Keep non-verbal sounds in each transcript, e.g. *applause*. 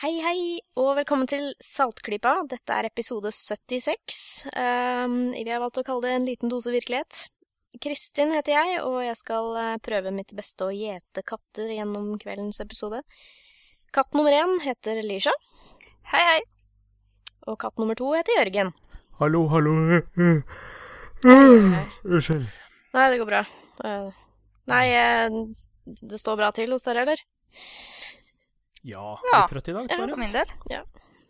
Hei, hei, og velkommen til Saltklypa. Dette er episode 76. Um, vi har valgt å kalle det En liten dose virkelighet. Kristin heter jeg, og jeg skal uh, prøve mitt beste å gjete katter gjennom kveldens episode. Katt nummer én heter Lisha, Hei, hei. og katt nummer to heter Jørgen. Hallo, hallo. Unnskyld. Nei, det går bra. Uh, nei, uh, det står bra til hos dere, eller? Ja, Ja. litt trøtt i dag, Ja. For min del.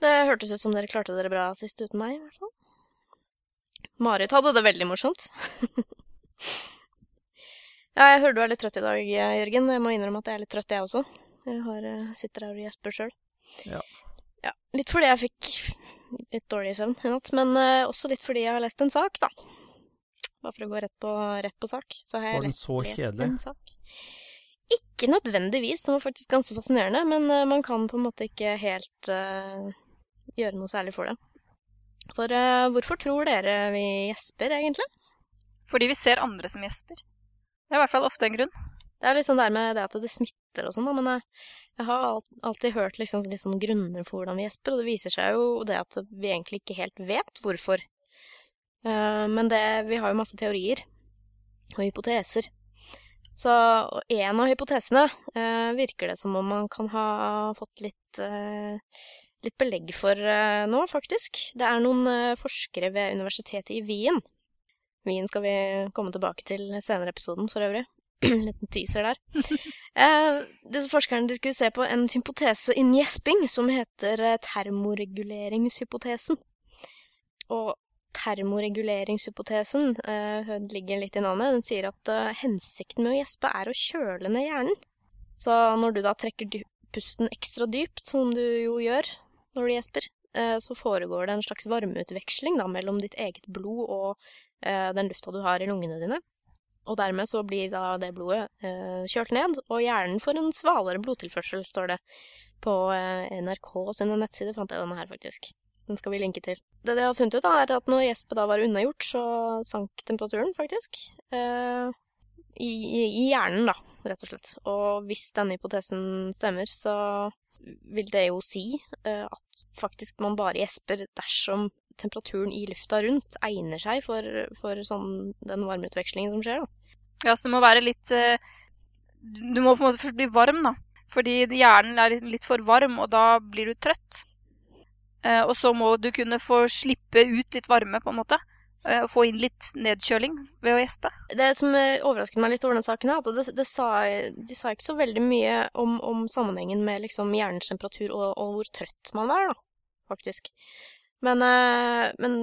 Det hørtes ut som dere klarte dere bra sist uten meg, i hvert fall. Marit hadde det veldig morsomt. *laughs* ja, jeg hører du er litt trøtt i dag, Jørgen. Jeg må innrømme at jeg er litt trøtt, jeg også. Jeg har, eh, sitter her og gjesper sjøl. Ja. ja. Litt fordi jeg fikk litt dårlig søvn i natt, men eh, også litt fordi jeg har lest en sak, da. Bare for å gå rett på, rett på sak. Så har jeg Var den så kjedelig? Ikke nødvendigvis, den var faktisk ganske fascinerende, men eh, man kan på en måte ikke helt eh, gjøre noe særlig for det. For eh, hvorfor tror dere vi gjesper, egentlig? Fordi vi ser andre som gjesper. Det er i hvert fall ofte en grunn. Det er litt sånn der med det at det smitter og sånn, da, men jeg, har alltid hørt liksom litt sånn grunner for hvordan vi gjesper, og det viser seg jo det at vi egentlig ikke helt vet hvorfor. Men det, vi har jo masse teorier og hypoteser. Så en av hypotesene eh, virker det som om man kan ha fått litt, eh, litt belegg for eh, nå, faktisk. Det er noen eh, forskere ved universitetet i Wien. Wien skal vi komme tilbake til senere i episoden, for øvrig. En *clears throat* liten teaser der. *laughs* Eh, disse forskerne de skulle se på en hypotese innen gjesping som heter eh, termoreguleringshypotesen. Og termoreguleringshypotesen eh, ligger litt i navnet. Den sier at eh, hensikten med å gjespe er å kjøle ned hjernen. Så når du da trekker pusten ekstra dypt, som du jo gjør når du gjesper, eh, så foregår det en slags varmeutveksling da, mellom ditt eget blod og eh, den lufta du har i lungene dine. Og dermed så blir da det blodet eh, kjølt ned, og hjernen får en svalere blodtilførsel, står det på eh, NRK sine nettsider. Fant jeg denne her, faktisk. Den skal vi linke til. Det de har funnet ut, da, er at når gjespet da var unnagjort, så sank temperaturen, faktisk. Eh, i, i, hjernen, da, rett og slett. Og hvis denne hypotesen stemmer, så vil det jo si eh, at faktisk man bare gjesper dersom temperaturen i lufta rundt egner seg for, for sånn, den varmeutvekslingen som skjer. da. Ja, så det må være litt eh, Du må på en måte først bli varm, da. Fordi hjernen er litt for varm, og da blir du trøtt. Eh, og så må du kunne få slippe ut litt varme, på en måte. eh, få inn litt nedkjøling ved å gjespe. Det som eh, overrasket meg litt over den saken, er at det, det sa, de sa ikke så veldig mye om, om sammenhengen med liksom hjernens temperatur og, og hvor trøtt man var, da, faktisk. Men, men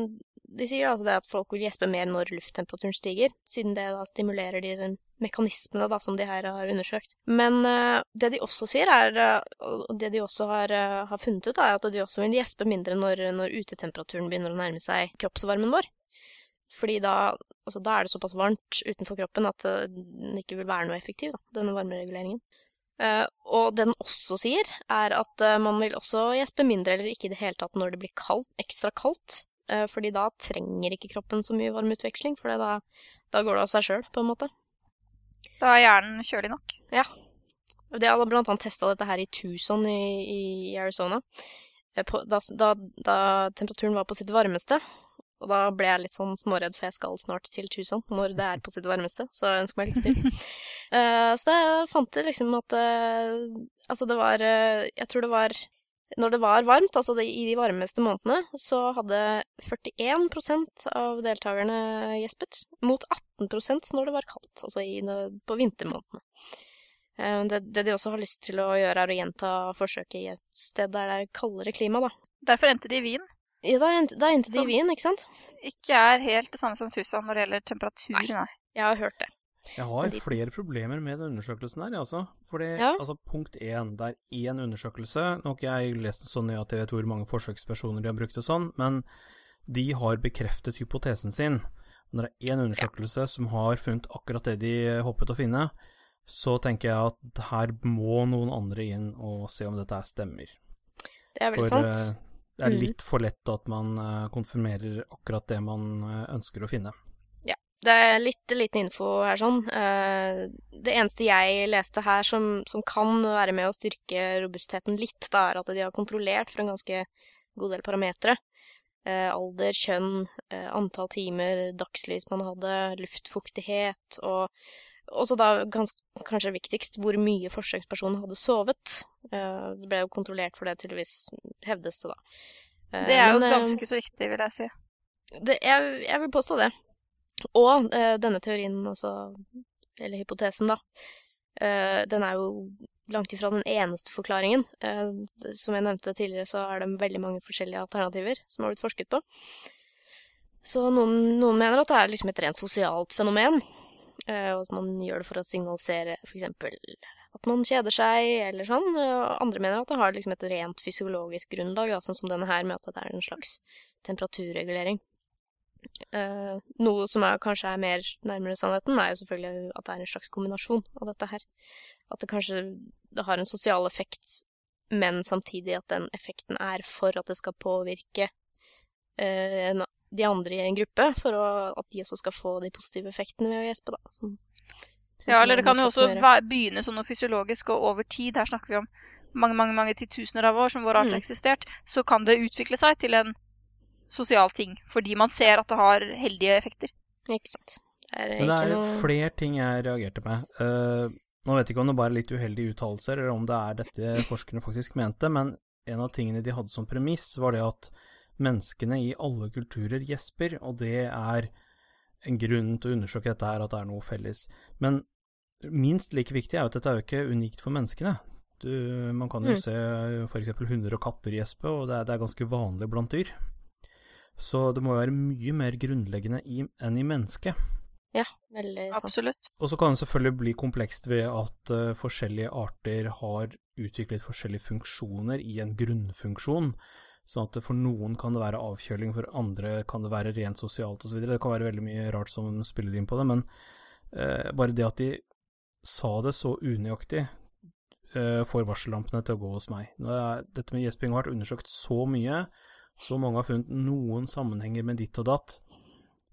de sier altså det at folk vil gjespe mer når lufttemperaturen stiger, siden det da stimulerer de mekanismene da, som de her har undersøkt. Men uh, det de også sier, er, eh, og det de også har, uh, har funnet ut, er at de også vil gjespe mindre når, når utetemperaturen begynner å nærme seg kroppsvarmen vår. Fordi da, altså, da er det såpass varmt utenfor kroppen at den ikke vil være noe effektiv, da, denne varmereguleringen. Og det den også sier, er at man vil også gjespe mindre eller ikke i det hele tatt når det blir kaldt, ekstra kaldt. Eh, fordi da trenger ikke kroppen så mye varmeutveksling, for da, da går det av seg sjøl, på en måte. Da er hjernen kjølig nok. Ja. De hadde annet testa dette her i Tucson i, i Arizona. eh, På, da, da, da temperaturen var på sitt varmeste. Og da ble jeg litt sånn småredd, for jeg skal snart til Tucson når det er på sitt varmeste. Så jeg ønsker meg lykke til. uh, *laughs* så da fant jeg liksom at uh, Altså, det var uh, Jeg tror det var Når det var varmt, altså det, i de varmeste månedene, så hadde 41% av deltakerne gjespet. Mot 18% når det var kaldt, altså i, på vintermånedene. Eh, Det, det de også har lyst til å gjøre, er å gjenta forsøket i et sted der det er kaldere klima, da. Derfor endte de i Wien. Ja, da endte da endte de i Wien, ikke sant? Ikke er helt det samme som Tusan når det gjelder temperatur, Nei. nei. Jeg har hørt det. Jeg har En flere problemer med den undersøkelsen her, altså. Fordi, Ja. altså, punkt én, det er én undersøkelse. Nå har ikke jeg lest så nøye at jeg vet hvor mange forsøkspersoner de har brukt og sånn, men de har bekreftet hypotesen sin. Når det er én undersøkelse som har funnet akkurat det de håpet å finne, så tenker jeg at her må noen andre inn og se om dette stemmer. Det er vel For sant. For det er Mhm. litt for lett at man eh, konfirmerer akkurat det man eh, ønsker å finne. Det er litt liten info her sånn. Eh, det eneste jeg leste her som, som kan være med å styrke robustheten litt, da, er at de har kontrollert for en ganske god del parametere. Eh, alder, kjønn, eh, antall timer dagslys man hadde, luftfuktighet og også da kanskje viktigst hvor mye forsøkspersonen hadde sovet. Det ble jo kontrollert for det, tydeligvis, hevdes det da. Det er jo Men, ganske så viktig, vil jeg si. Det, jeg, jeg vil påstå det. Og eh, denne teorien, altså, eller hypotesen, da, eh, den er jo langt ifra den eneste forklaringen. Eh, som jeg nevnte tidligere, så er det veldig mange forskjellige alternativer som har blitt forsket på. Så noen, noen mener at det er liksom et rent sosialt fenomen. Og at man gjør det for å signalisere f.eks. at man kjeder seg, eller sånn. Og andre mener at det har liksom et rent fysiologisk grunnlag, da, sånn som denne her, med at det er en slags temperaturregulering. Uh, noe som er, kanskje er mer nærmere sannheten, er jo selvfølgelig at det er en slags kombinasjon av dette her. At det kanskje det har en sosial effekt, men samtidig at den effekten er for at det skal påvirke eh, de andre i en gruppe, for å, at de også skal få de positive effektene ved å gjespe. da. Som, som ja, eller det kan jo også begynne sånn noe fysiologisk, og over tid, her snakker vi om mange mange, mange titusener av år som vår art har mm. eksistert, så kan det utvikle seg til en sosial ting, fordi man ser at det har heldige effekter. Ikke sant. Det er Men det er noe... flere ting jeg reagerte med. Uh, nå vet jeg ikke om det bare er litt uheldige uttalelser, eller om det er dette forskerne faktisk mente, men en av tingene de hadde som premiss, var det at menneskene i alle kulturer gjesper, og det er en grunn til å undersøke dette her, at det er noe felles. Men minst like viktig er jo at dette er jo ikke unikt for menneskene. Du, man kan jo mm. se f.eks. hunder og katter gjespe, og det er, det er ganske vanlig blant dyr. Så det må jo være mye mer grunnleggende i, enn i mennesket. Ja, veldig sant. Absolutt. Og så kan det selvfølgelig bli komplekst ved at uh, forskjellige arter har utviklet forskjellige funksjoner i en grunnfunksjon. Sånn at for noen kan det være avkjøling, for andre kan det være rent sosialt osv. Det kan være veldig mye rart som spiller inn på det, men uh, bare det at de sa det så unøyaktig, uh, får varsellampene til å gå hos meg. Er, dette med gjesping har vært undersøkt så mye, så mange har funnet noen sammenhenger med ditt og datt.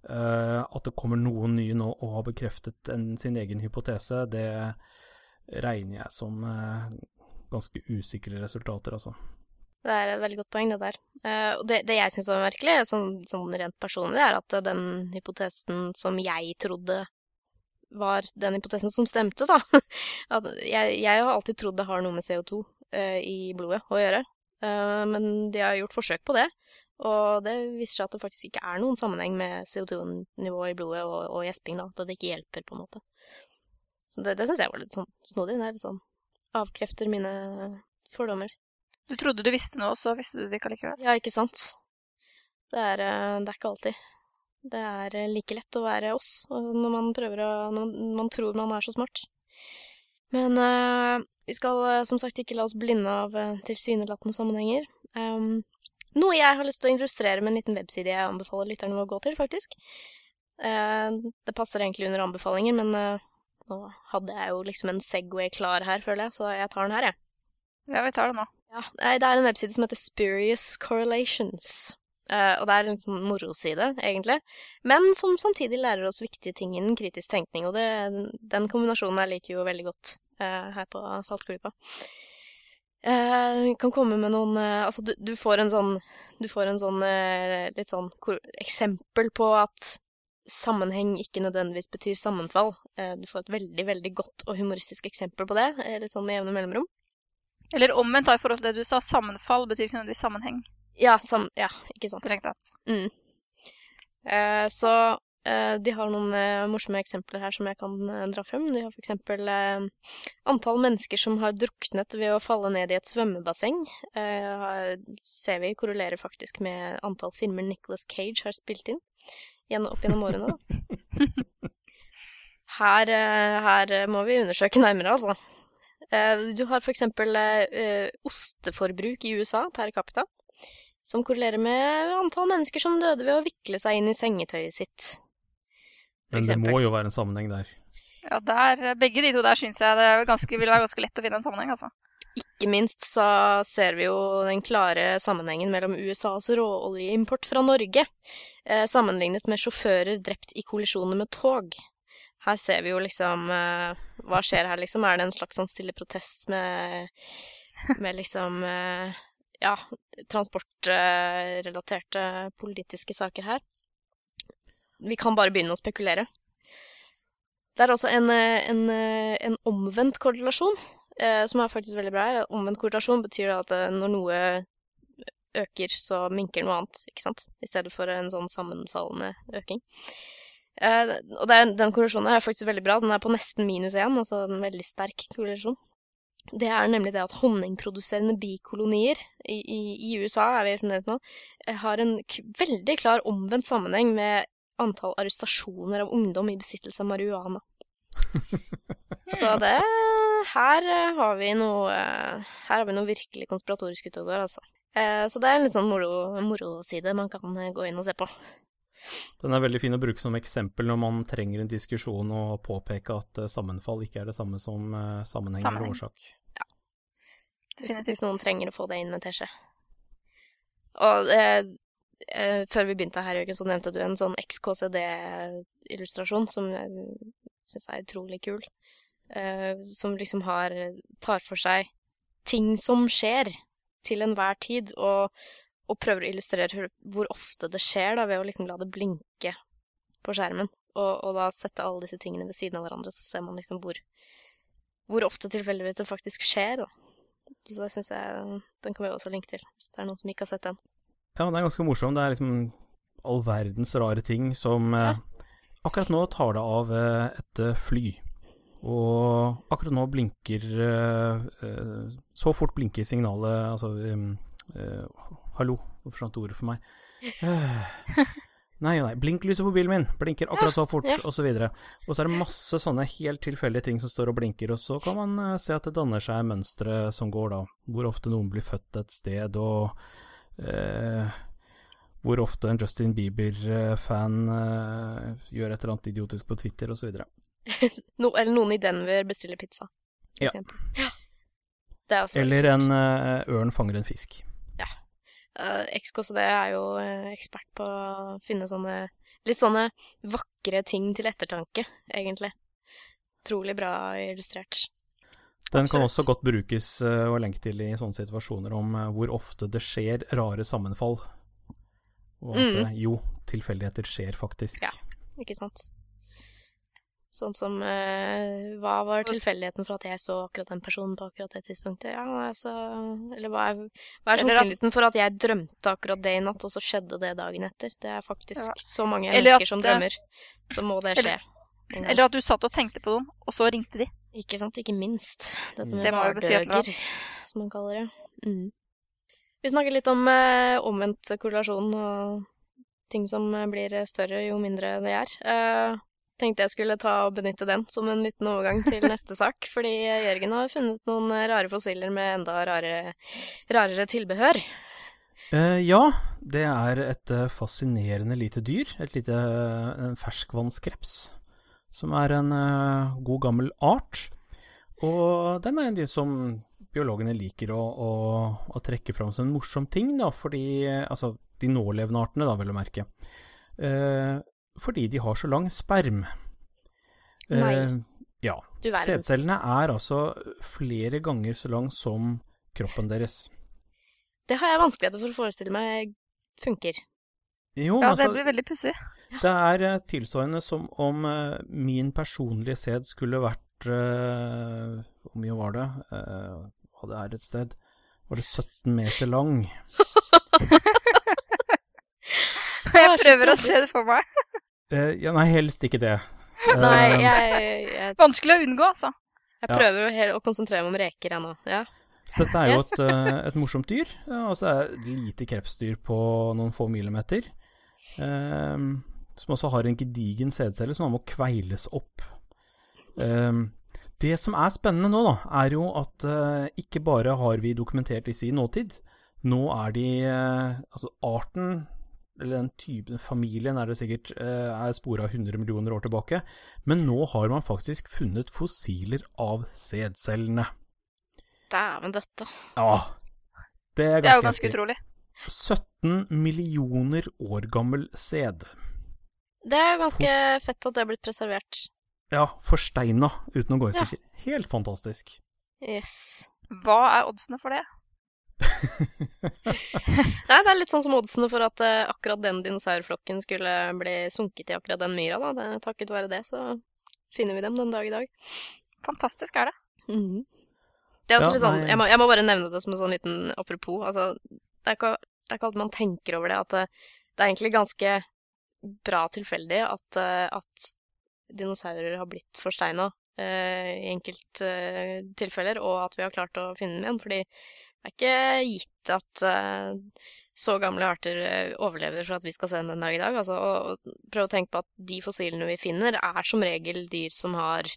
Uh, at det kommer noen nye nå og har bekreftet en, sin egen hypotese, det regner jeg som uh, ganske usikre resultater, altså. Det er et veldig godt poeng, det der. Uh, det, det, jeg syns var merkelig, sånn, sånn, rent personlig, er at den hypotesen som jeg trodde var den hypotesen som stemte, da. *laughs* jeg, jeg, har alltid trodd det har noe med CO2 i blodet å gjøre. Eh, men de har gjort forsøk på det, og det viser seg at det faktisk ikke er noen sammenheng med CO2-nivået i blodet og, og gjesping. At det ikke hjelper, på en måte. Så det, det syns jeg var litt sånn snodig. Det er litt sånn avkrefter mine fordommer. Du trodde du visste noe, og så visste du det ikke allikevel? Ja, ikke sant. Det er, eh, det er ikke alltid. Det er eh, like lett å være oss når man prøver å Når man tror man er så smart. Men uh, vi skal uh, som sagt ikke la oss blinde av uh, tilsynelatende sammenhenger. Um, noe jeg har lyst til å illustrere med en liten webside jeg anbefaler lytterne å gå til, faktisk. det passer egentlig under anbefalinger, men nå hadde jeg jo liksom en Segway klar her, føler jeg, så jeg tar den her, jeg. Ja, vi tar den nå. Ja, Det er en webside som heter Spurious Correlations. Og det er en sånn moroside, egentlig. Men som samtidig lærer oss viktige ting innen kritisk tenkning. Og det, den kombinasjonen jeg liker jo veldig godt her på Saltklypa. Uh, kan komme med noen Altså, du, du, får en sånn Du får en sånn litt sånn eksempel på at sammenheng ikke nødvendigvis betyr sammenfall. du får et veldig, veldig godt og humoristisk eksempel på det, litt sånn med jevne mellomrom. Eller omvendt, i forhold til det du sa. Sammenfall betyr ikke nødvendigvis sammenheng. Ja, sam, ja ikke sant. Strengt Mm. Eh, så de har noen uh, morsomme eksempler her som jeg kan dra frem. De har f.eks. Antall mennesker som har druknet ved å falle ned i et svømmebasseng. ser vi korrelerer faktisk med antall filmer Nicholas Cage har spilt inn opp gjennom årene. *laughs* Her, her, må vi undersøke nærmere, altså. Du har f.eks. Osteforbruk i USA per capita som korrelerer med antall mennesker som døde ved å vikle seg inn i sengetøyet sitt. Men det må jo være en sammenheng der. Ja, der, begge de to der syns jeg det ganske, vil være ganske lett å finne en sammenheng, altså. ikke minst så ser vi jo den klare sammenhengen mellom USAs råoljeimport fra Norge, eh, sammenlignet med sjåfører drept i kollisjoner med tog. Her ser vi jo liksom eh, Hva skjer her, liksom? Er det en slags sånn stille protest med, med liksom eh, Ja, transportrelaterte politiske saker her? Vi kan bare begynne å spekulere. Det er også en, eh, en, eh, en omvendt korrelasjon, eh, som er faktisk veldig bra her. Omvendt korrelasjon betyr at eh, når noe øker, så minker noe annet, ikke sant? I stedet for en sånn sammenfallende øking. Eh, og er, den korrelasjonen er faktisk veldig bra. Den er på nesten minus én, altså en veldig sterk korrelasjon. Det er nemlig det at honningproduserende bikolonier i, i, i USA er vi fremdeles nå, har en veldig klar omvendt sammenheng med antall arrestasjoner av ungdom i besittelse av marihuana. *laughs* Så det Her eh, har vi noe eh, Her har vi noe virkelig konspiratorisk ute og går, altså. Eh, Så det er en litt sånn moro- moroside man kan gå inn og se på. Den er veldig fin å bruke som eksempel når man trenger en diskusjon og påpeke at sammenfall ikke er det samme som sammenheng eller årsak. årsak. Hvis, hvis noen trenger å få det inn med teskje. Og eh, eh, før vi begynte her, Jørgen, så nevnte du en sånn XKCD-illustrasjon som jeg syns er utrolig kul. Eh, som liksom har tar for seg ting som skjer til enhver tid, og, og prøver å illustrere hvor ofte det skjer, da, ved å liksom la det blinke på skjermen. Og, og da sette alle disse tingene ved siden av hverandre, så ser man liksom hvor, hvor ofte tilfeldigvis det faktisk skjer. da. Så det synes jeg Den kan vi også linke til, hvis det er noen som ikke har sett den. Ja, det er ganske morsomt. Det er liksom all verdens rare ting som eh, Akkurat nå tar det av eh, et eh, fly. Og akkurat nå blinker Så fort blinker signalet Altså eh, Hallo, nå forsvant ordet for meg. Eh, *sighs* nei, nei. Blinklyset på bilen min blinker akkurat så fort, ja. og så videre. Og så er det masse sånne helt tilfeldige ting som står og blinker, og så kan man se at det danner seg mønstre som går, da. Hvor ofte noen blir født et sted, og eh, hvor ofte en Justin Bieber-fan eh, gjør et eller annet idiotisk på Twitter, osv. *laughs* No, eller noen i Denver bestiller pizza, for Ja. eksempel. Ja. Det er også Eller en eh, ørn fanger en fisk. Ja. Uh, XKCD er jo eh, ekspert på å finne sånne litt sånne vakre ting til ettertanke, egentlig. Utrolig bra illustrert. Den kan også godt brukes eh, og lenke til i sånne situasjoner om eh, hvor ofte det skjer rare sammenfall. Og at Mm. eh, jo, tilfeldigheter skjer faktisk. Ja. Ikke sant? Sånn som uh, Hva var tilfeldigheten for at jeg så akkurat den personen på akkurat det tidspunktet? Ja, altså Eller hva er, hva er sannsynligheten for at jeg drømte akkurat det i natt, og så skjedde det dagen etter? Det er faktisk Ja. så mange Eller mennesker at, som drømmer. Så må det skje. Eller. Eller at du satt og tenkte på noen, og så ringte de. Ikke sant? Ikke minst. Dette med Det hverdøger, som man kaller det. Mm. Vi snakker litt om eh, omvendt korrelasjon og ting som eh, blir større jo mindre det er. Eh, tenkte jeg skulle ta og benytte den som en liten overgang til *laughs* neste sak, fordi Jørgen har funnet noen eh, rare fossiler med enda rarere, rarere tilbehør. Eh, ja, det er et eh, fascinerende lite dyr. Et lite eh, ferskvannskreps. Som er en uh, god gammel art. Og den er en av de som biologene liker å, å, å trekke fram som en morsom ting, da, fordi eh, Altså de nålevende artene, da, vel å merke. Uh, fordi de har så lang sperm. Nei. Nei. Ja. Du verden. Sædcellene er altså flere ganger så lang som kroppen deres. Det har jeg vanskeligheter for å forestille meg funker. Jo, Ja, altså, det blir veldig pussig. Det er eh, tilsvarende som om uh, min personlige sæd skulle vært uh, Hvor mye var det? Uh, Hva det er et sted? Var det 17 meter lang? *laughs* Jeg prøver å se det for meg. *laughs* Eh, ja, nei, helst ikke det. *laughs* Nei, jeg, jeg, jeg, Vanskelig å unngå, altså. jeg Ja. prøver å, å konsentrere meg om reker, jeg nå. Ja. Så dette er jo Yes. et, et morsomt dyr. Ja, og så er det et lite krepsdyr på noen få millimeter. Eh, som også har en gedigen sædcelle som må kveiles opp. Eh, det som er spennende nå, da, er jo at eh, ikke bare har vi dokumentert disse i nåtid. Nå er de eh, Altså arten, eller den typen familien, er det sikkert eh, er spora 100 millioner år tilbake. Men nå har man faktisk funnet fossiler av sædcellene. Dæven døtte. Ja. Det er Det er jo ganske ganske heftig. utrolig. 17 millioner år gammel sæd. Det er ganske fett at det er blitt preservert. Ja, forsteina uten å gå i Ja. Helt fantastisk. Yes. Hva er oddsene for det? *laughs* Nei, det er litt sånn som oddsene for at uh, akkurat den dinosaurflokken skulle bli sunket i akkurat den myra, da. Det, takket være det, så finner vi dem den dag i dag. Fantastisk er det. Mhm. Det er også Ja, litt sånn, jeg må, jeg må bare nevne det som en sånn liten apropos. Altså, det, er ikke, det er ikke alltid man tenker over det, at det, det er egentlig ganske bra tilfeldig at, eh, at dinosaurer har blitt forsteina eh, i enkelte eh, tilfeller, og at vi har klart å finne dem igjen. Fordi det er ikke gitt at eh, så gamle arter eh, overlever for at vi skal se dem den dag i dag. Altså, og, prøv å tenke på at de fossilene vi finner, er som regel dyr som har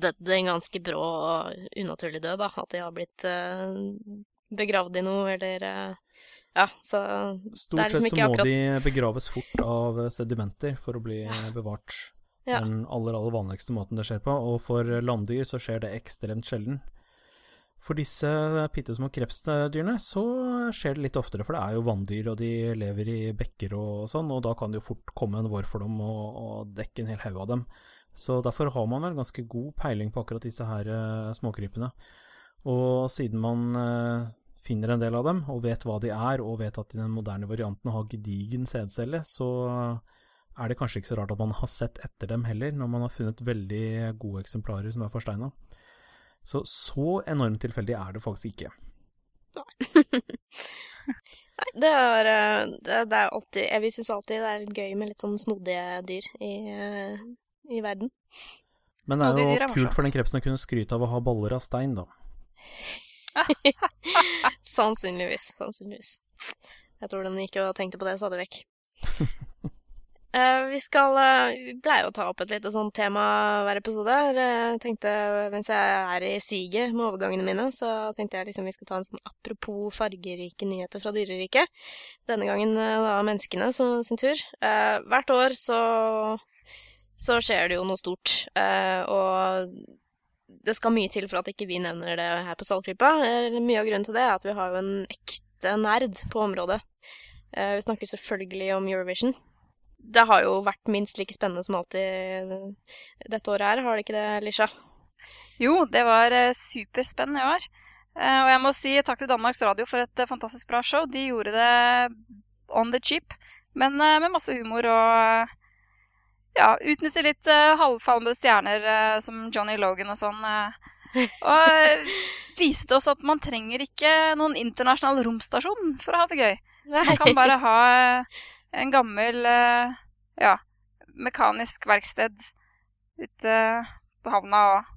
dødd en ganske brå og unaturlig død. Da. At de har blitt eh, begravd i noe, eller eh, Ja, så Stort liksom sett så må akkurat- de begraves fort av sedimenter for å bli bevart. Ja. Den aller, aller vanligste måten det skjer på. Og for landdyr så skjer det ekstremt sjelden. For disse bitte små krepsdyrene så skjer det litt oftere, for det er jo vanndyr, og de lever i bekker og sånn, og da kan det jo fort komme en vårfordom og, og dekke en hel haug av dem. Så derfor har man vel ganske god peiling på akkurat disse her eh, småkrypene. Og siden man eh, finner en del av dem, og vet hva de er, og vet at den moderne varianten har gedigen sædcelle, så er det kanskje ikke så rart at man har sett etter dem heller, når man har funnet veldig gode eksemplarer som er forsteina. Så så enormt tilfeldig er det faktisk ikke. Nei, *laughs* Nei det er, eh, det, det er alltid Jeg syns alltid det er gøy med litt sånn snodige dyr i, eh, i verden. Men det er jo kult for den krepsen å kunne skryte av å ha baller av stein, da. *laughs* Sannsynligvis. Sannsynligvis. Jeg tror den gikk og tenkte på det stadig vekk. *laughs* Eh, vi skal eh, Vi pleier å ta opp et lite sånt tema hver episode. Jeg tenkte, Mens jeg er i siget med overgangene mine, så tenkte jeg liksom vi skal ta en sånn apropos fargerike nyheter fra dyreriket. Denne gangen eh, da menneskene som, sin tur. Eh, hvert år så, så skjer det jo noe stort. eh, og det skal mye til for at ikke vi nevner det her på Saltklypa. Eh, Mye av grunnen til det er at vi har jo en ekte nerd på området. Eh, Vi snakker selvfølgelig om Eurovision. Det har jo vært minst like spennende som alltid dette året her, har det ikke det, Lisha? Jo, det var eh, superspennende i år. Eh, og jeg må si takk til Danmarks Radio for et eh, fantastisk bra show. De gjorde det on the cheap, men eh, med masse humor og eh, ja, utnytter litt uh, halvfalmede stjerner uh, som Johnny Logan og sånn. Uh, og eh, viste oss at man trenger ikke noen internasjonal romstasjon for å ha det gøy. Man kan bare ha eh, en gammel eh, ja, mekanisk verksted ute på havna og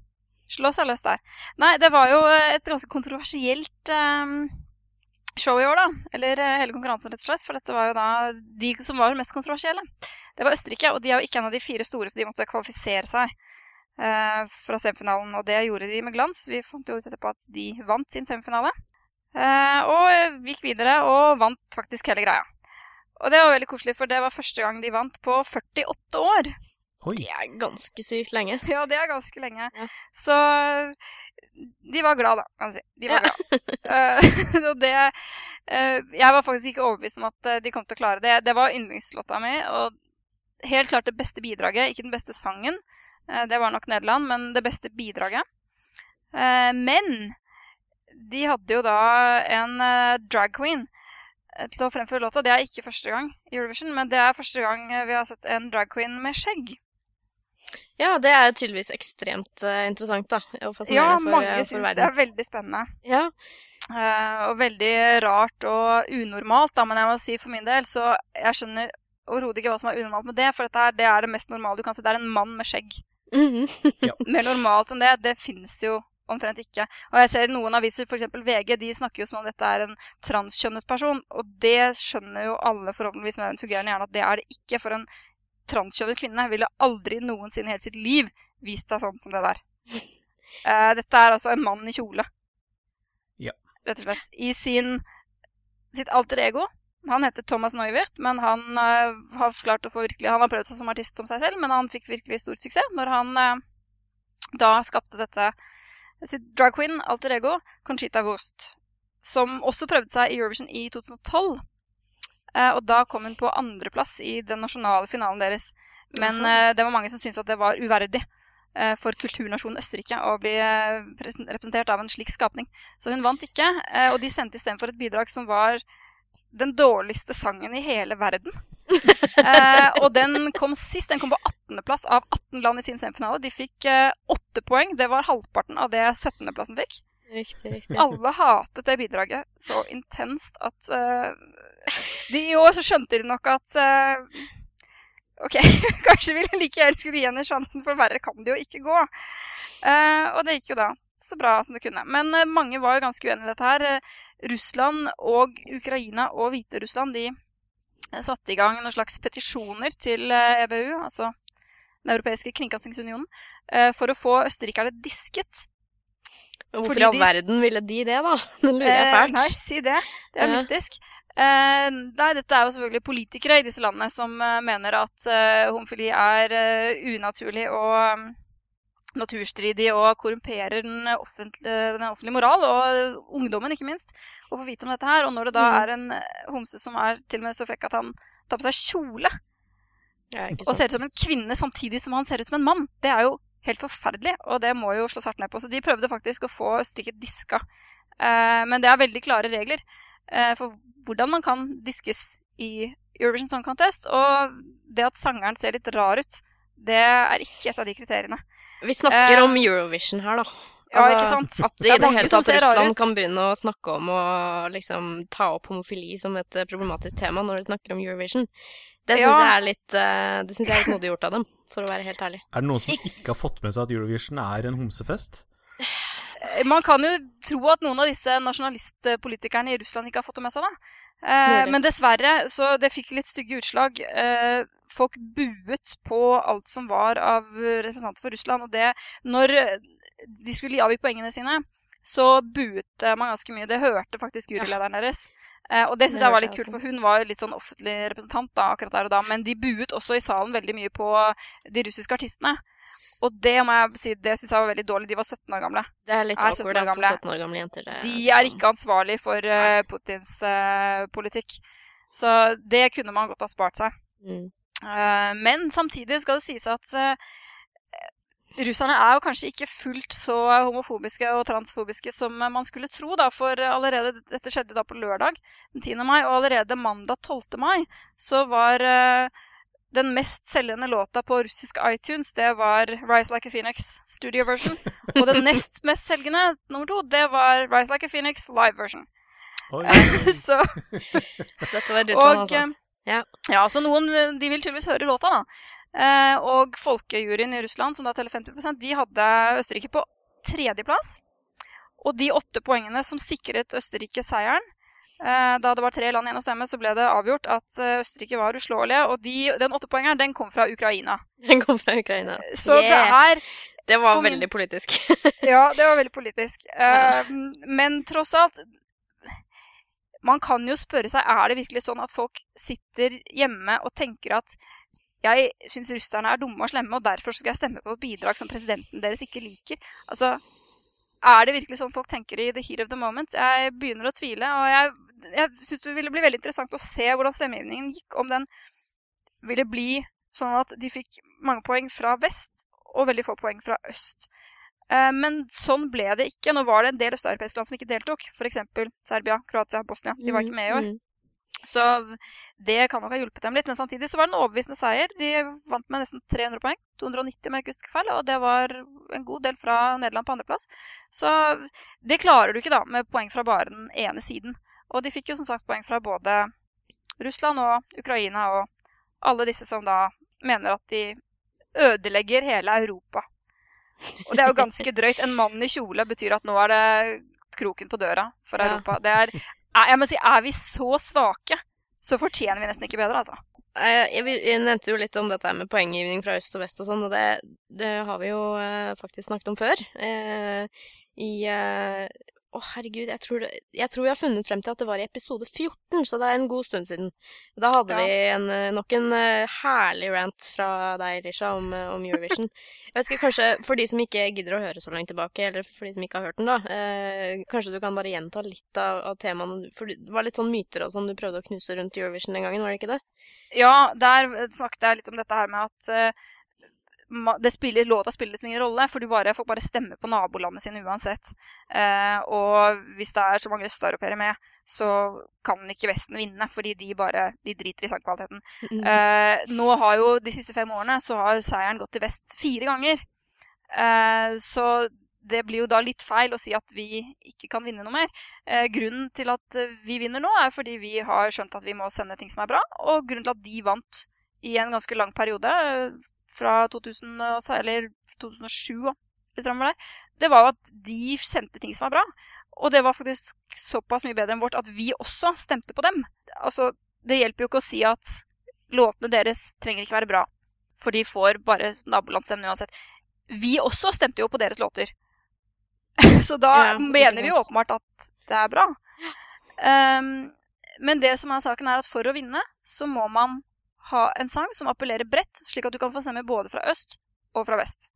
slå seg løs der. Nei, det var jo et ganske kontroversielt eh, show i år, da. Eller eh, hele konkurransen, rett og slett. For dette var jo da de som var mest kontroversielle. Det var Østerrike, og de er jo ikke en av de fire store, så de måtte kvalifisere seg eh, fra semifinalen. Og det gjorde de med glans. Vi fant jo ut etterpå at de vant sin semifinale. Eh, og gikk videre og vant faktisk hele greia. Og det var veldig koselig, for det var første gang de vant på 48 år. Oi. Det er ganske sykt lenge. Ja, det er ganske lenge. Ja. Så de var glad, da, kan jeg si. De var Ja. glad. *laughs* Uh, det uh, Jeg var faktisk ikke overbevist om at eh, de kom til å klare det. Det var yndlingslåta mi, og helt klart det beste bidraget. Ikke den beste sangen, uh, det var nok Nederland, men det beste bidraget. Men de hadde jo da en drag queen til å fremføre låta. Det er ikke første gang i Eurovision, men det er første gang vi har sett en drag queen med skjegg. Ja, det er tydeligvis ekstremt uh, interessant, da. Og Ja, fascinerende for, mange eh, for syns det er veldig spennende. Ja. Uh, og veldig rart og unormalt, da. Men jeg må si for min del, så jeg skjønner overhodet ikke hva som er unormalt med det. For dette her, det er det mest normale du kan se. Det er en mann med skjegg. Mhm. *laughs* Mer normalt enn det, det finnes jo omtrent ikke. Og jeg ser noen aviser, f.eks. VG, de snakker jo som om dette er en transkjønnet person. Og det skjønner jo alle forhåpentligvis med en fungerende hjerne at det er det ikke. For en transkjønnet kvinne ville aldri noensinne i hele sitt liv vist seg sånn som det der. Uh, *laughs* dette er altså en mann i kjole. Ja. Rett og slett. I sin, sitt alter ego. Han heter Thomas Neuwirth, men han uh, har klart å få virkelig Han har prøvd seg som artist som seg selv, men han fikk virkelig stor suksess når han uh, da skapte dette sitt drag queen, alter ego, Conchita Wurst. Som også prøvde seg i Eurovision i 2012. Eh, og da kom hun på andreplass i den nasjonale finalen deres. Men eh, det var mange som syntes at det var uverdig eh, for kulturnasjonen Østerrike å bli representert av en slik skapning. Så hun vant ikke, og de sendte istedenfor et bidrag som var den dårligste sangen i hele verden. *laughs* Og den kom sist. Den kom på 18.-plass av 18 land i sin semifinale. De fikk eh, 8 poeng. Det var halvparten av det 17.-plassen fikk. Riktig, riktig. Alle hatet det bidraget så intenst at eh, de I år så skjønte de nok at uh, OK, *laughs* kanskje vi like gjerne skulle gi henne sjansen, for verre kan det jo ikke gå. Uh, og det gikk jo da så bra som det kunne. Men uh, mange var jo ganske uenige i dette her. Russland og Ukraina og Hviterussland de satte i gang noen slags petisjoner til EBU, altså Den europeiske kringkastingsunionen, for å få østerrikerne disket. Hvorfor i all verden ville de det, da? *laughs* Det lurer jeg Eh, nei, si det. Det er mystisk. Eh, nei, dette er jo selvfølgelig politikere i disse landene som eh, mener at eh, homofili er eh, unaturlig og um, naturstridig og korrumperer den offentlige, den offentlige moral, og ungdommen ikke minst, å få vite om dette her. Og når det da Mm. er en homse som er til og med så frekk at han tar på seg kjole Ja, og ser ut som en kvinne samtidig som han ser ut som en mann, det er jo helt forferdelig, og det må jo slås hardt ned på. Så de prøvde faktisk å få stykket diska. Men det er veldig klare regler for hvordan man kan diskes i Eurovision Song Contest. Og det at sangeren ser litt rar ut, det er ikke et av de kriteriene. Vi snakker Eh, om Eurovision her, da. Ja, ikke sant? At Det i er det hele tatt Russland kan begynne å snakke om å liksom ta opp homofili som et eh, problematisk tema når de snakker om Eurovision. Det syns Ja. jeg er litt uh, Det synes jeg er litt modig gjort av dem, for å være helt ærlig. Er det noen som ikke har fått med seg at Eurovision er en homsefest? Eh, Man kan jo tro at noen av disse nasjonalistpolitikerne i Russland ikke har fått det med seg, da. Eh, men dessverre, så det fikk litt stygge utslag. Eh, folk buet på alt som var av representanter for Russland. Og det Når de skulle avgi poengene sine, så buet eh, man ganske mye. Det hørte faktisk jurylederen deres. Eh, og det syns jeg var litt kult, for hun var jo litt sånn offentlig representant da, akkurat der og da. Men de buet også i salen veldig mye på de russiske artistene. Og det må jeg si, det syns jeg var veldig dårlig. De var 17 år gamle. Det er litt Er 17 awkward år at to gamle. 17 år gamle jenter det, De er ikke ansvarlig for uh, Putins uh, politikk. Så det kunne man godt ha spart seg. mm. Uh, men samtidig skal det sies at russerne er jo kanskje ikke fullt så homofobiske og transfobiske som man skulle tro. da, For allerede, dette skjedde da på lørdag den 10. mai, og allerede mandag 12. mai så var eh, den mest selgende låta på russisk iTunes, det var Rise Like a Phoenix studio version. Og den nest mest selgende, nummer to, det var Rise Like a Phoenix live version. Oi. *laughs* så Dette var Russland, og, altså. eh, Ja. ja, så noen eh, de vil tydeligvis høre låta, da. Eh, og folkejuryen i Russland, som da teller 50 de hadde Østerrike på tredjeplass. Og de åtte poengene som sikret Østerrike seieren Da det var tre land igjen å stemme, så ble det avgjort at eh, Østerrike var uslåelige. Og de, den åttepoengeren den kom fra Ukraina. *laughs* Den kom fra Ukraina. Så Yeah. det er Det var veldig politisk. *laughs* *laughs* Ja, det var veldig politisk. Ja. men tross alt Man kan jo spørre seg er det virkelig sånn at folk sitter hjemme og tenker at jeg syns russerne er dumme og slemme, og derfor skal jeg stemme på et bidrag som presidenten deres ikke liker. Altså, Er det virkelig sånn folk tenker i the heat of the moment? Jeg begynner å tvile. Og jeg, jeg syns det ville bli veldig interessant å se hvordan stemmegivningen gikk. Om den ville bli sånn at de fikk mange poeng fra vest og veldig få poeng fra øst. Eh, Men sånn ble det ikke. Nå var det en del østeuropeiske land som ikke deltok. F.eks. Serbia, Kroatia, Bosnia. De var ikke med i år. Så det kan nok ha hjulpet dem litt. Men samtidig så var det en overbevisende seier. De vant med nesten 300 poeng. 290 med jeg feil. Og det var en god del fra Nederland på andreplass. Så det klarer du ikke da med poeng fra bare den ene siden. Og de fikk jo som sagt poeng fra både Russland og Ukraina og alle disse som da mener at de ødelegger hele Europa. Og det er jo ganske drøyt. En mann i kjole betyr at nå er det kroken på døra for Ja. Europa. Det er, er, jeg må si, er vi så svake, så fortjener vi nesten ikke bedre, altså. Jeg, jeg, jeg nevnte jo litt om dette med poenggivning fra øst og vest og sånn, og det, det har vi jo eh, faktisk snakket om før. Eh, I eh, Å, herregud, jeg tror, det, jeg tror jeg har funnet frem til at det var i episode 14, så det er en god stund siden. Da hadde Ja. vi en, eh, nok en uh, herlig rant fra deg, Lisha, om, eh, om Eurovision. *laughs* Jeg vet ikke, kanskje for de som ikke gidder å høre så langt tilbake, eller for de som ikke har hørt den, da. Eh, kanskje du kan bare gjenta litt av, av temaene. For det var litt sånn myter og sånn du prøvde å knuse rundt Eurovision den gangen, var det ikke det? Ja, der snakket jeg litt om dette her med at ma- det spiller, låta spiller liksom ingen rolle, for du bare, folk bare stemmer på nabolandet sine uansett. Eh, og hvis det er så mange østeuropeere med, så kan ikke Vesten vinne, fordi de bare de driter i sangkvaliteten. Mm. Eh, nå har jo de siste fem årene så har seieren gått til vest fire ganger. Eh, så det blir jo da litt feil å si at vi ikke kan vinne noe mer. Eh, grunnen til at vi vinner nå, er fordi vi har skjønt at vi må sende ting som er bra. Og grunnen til at de vant i en ganske lang periode, fra 2000, eller 2007 og litt der, det var jo at de sendte ting som var bra. Og det var faktisk såpass mye bedre enn vårt at vi også stemte på dem. Altså, det hjelper jo ikke å si at låtene deres trenger ikke være bra, for de får bare nabolandsstemmene uansett. Vi også stemte jo på deres låter. *laughs* Så da Ja, mener vi jo åpenbart at det er bra. Um, men det som er saken er at for å vinne, så må man ha en sang som appellerer bredt, slik at du kan få stemme både fra øst og fra vest.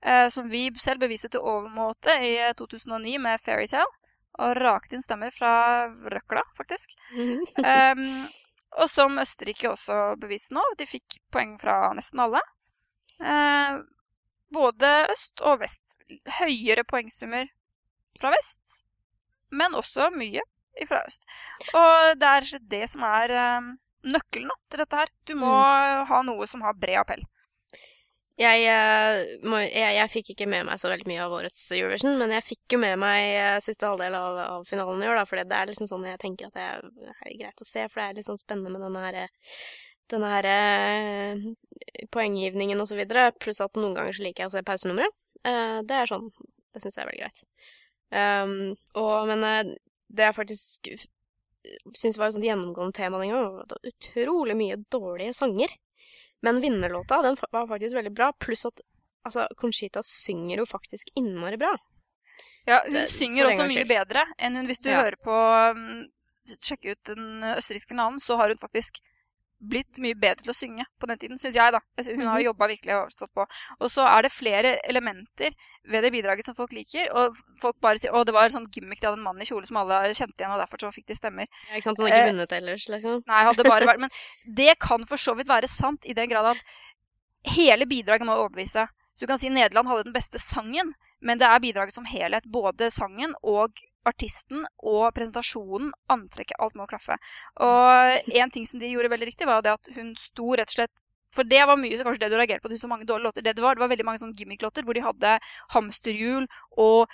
Eh, som vi selv beviste til overmåte i 2009 med Fairytale. Og rakte inn stemmer fra røkla, faktisk. *laughs* Ehm, og som Østerrike også beviste nå. De fikk poeng fra nesten alle. Eh, både øst og vest. Høyere poengsummer fra vest, men også mye fra øst. Og det er det som er eh, nøkkelen da, til dette her. Du må ha noe som har bred appell. Jeg, eh, jeg, jeg fikk ikke med meg så veldig mye av årets Eurovision, men jeg fikk jo med meg eh, siste halvdel av, av finalen i år, da, for det er liksom sånn jeg tenker at det er, det er greit å se, for det er litt sånn spennende med denne her, denne her eh, poenggivningen og så videre, pluss at noen ganger så liker jeg å se pausenummeret. Eh, det er sånn, det syns jeg er veldig greit. Um, og, men det jeg faktisk syns var et sånt gjennomgående tema den gangen, var at det var utrolig mye dårlige sanger. Men vinnerlåta den var faktisk veldig bra, pluss at altså, Conchita synger jo faktisk innmari bra. Ja, hun Det- synger også mye bedre enn hun hvis du Ja. hører på um, Sjekke ut den østerrikske navn, så har hun faktisk blitt mye bedre til å synge på den tiden, syns jeg, da. Hun har Mhm. jobba virkelig og stått på. Og så er det flere elementer ved det bidraget som folk liker. Og folk bare sier 'Å, det var en sånn gimmick, de hadde en mann i kjole som alle kjente igjen', og derfor så fikk de stemmer. Ja, ikke sant? Hun hadde ikke Eh, vunnet ellers, liksom. Nei, hadde bare vært Men *laughs* det kan for så vidt være sant i den grad at hele bidraget må overbevise. Så du kan si Nederland hadde den beste sangen, men det er bidraget som helhet. Både sangen og artisten og presentasjonen, antrekket, alt må klaffe. Og *laughs* en ting som de gjorde veldig riktig, var det at hun sto rett og slett for det var mye kanskje det du reagerte på, at hun så mange dårlige låter. Det det var, det var veldig mange sånne gimmick-låter hvor de hadde hamsterhjul og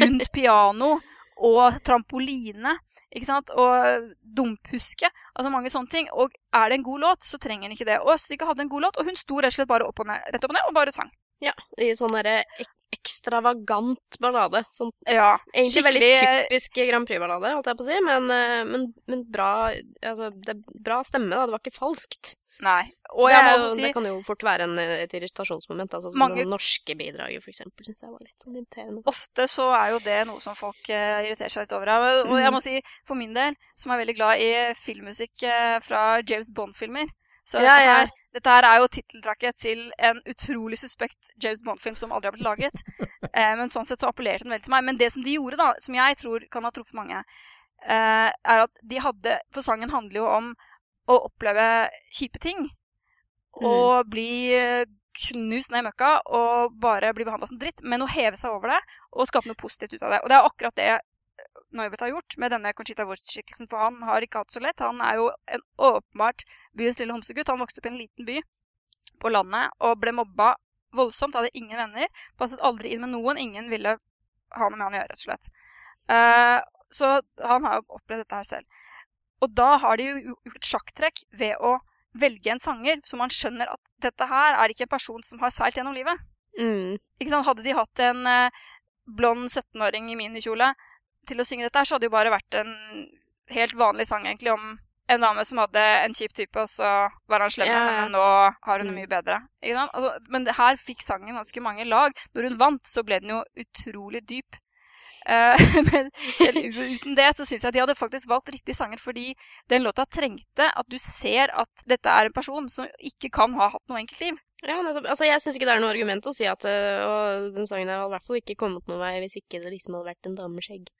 rundt *laughs* piano og trampoline. Ikke sant? Og dumphuske. Altså mange sånne ting. Og er det en god låt, så trenger den ikke det. Og Østerrike hadde en god låt, og hun sto rett og slett bare opp og ned, rett opp og ned og bare sang. Ja, i sånn derre ek ekstravagant ballade. Sånn Ja, egentlig veldig typisk Grand Prix-ballade, holdt jeg på å si, men, eh, men, men bra Altså, det er bra stemme, da. Det var ikke falskt. Nei. Og det, er si det kan jo fort være en, eh, et irritasjonsmoment. Altså som Mange- det norske bidraget, eksempel, syns jeg var litt sånn irriterende. ofte så er jo det noe som folk uh, irriterer seg litt over. Og og jeg må si, for min del, som er veldig glad i filmmusikk uh, fra James Bond-filmer Så Ja, dette, ja. dette her er jo titteltrakket til en utrolig suspekt James Bond-film som aldri har blitt laget. *laughs* Eh, men sånn sett så appellerte den veldig til meg. Men det som de gjorde, da, som jeg tror kan ha truffet mange, eh, er at de hadde For sangen handler jo om å oppleve kjipe ting. Og bli eh, knust ned i møkka og bare bli behandla som dritt. Men å heve seg over det og skape noe positivt ut av det. Og det er akkurat det Neuwirth har gjort med denne Conchita Wurst-skikkelsen. For han har ikke hatt så lett. Han er jo en åpenbart byens lille homsegutt. Han vokste opp i en liten by på landet og ble mobba voldsomt. Hadde ingen venner. Passet aldri inn med noen. Ingen ville ha noe med han å gjøre, rett og slett. Uh, så han har jo opplevd dette her selv. Og da har de jo gjort et sjakktrekk ved å velge en sanger så man skjønner at dette her er ikke en person som har seilt gjennom livet. Mm. Hadde de hatt en eh, blond 17-åring i minikjole til å synge dette, så hadde det jo bare vært en helt vanlig sang egentlig om en dame som hadde en kjip type, og så var han slem, ja. men nå har hun det Mm. mye bedre. Altså, men det her fikk sangen ganske mange lag. Når hun vant, så ble den jo utrolig dyp. Uh, *laughs* men uten det så syns jeg at de hadde faktisk valgt riktige sanger, fordi den låta trengte at du ser at dette er en person som ikke kan ha hatt noe enkelt liv. Ja, nettopp. altså Jeg syns ikke det er noe argument å si at uh, den sangen her hadde i hvert fall ikke kommet noen vei hvis ikke det liksom hadde vært en dame med skjegg.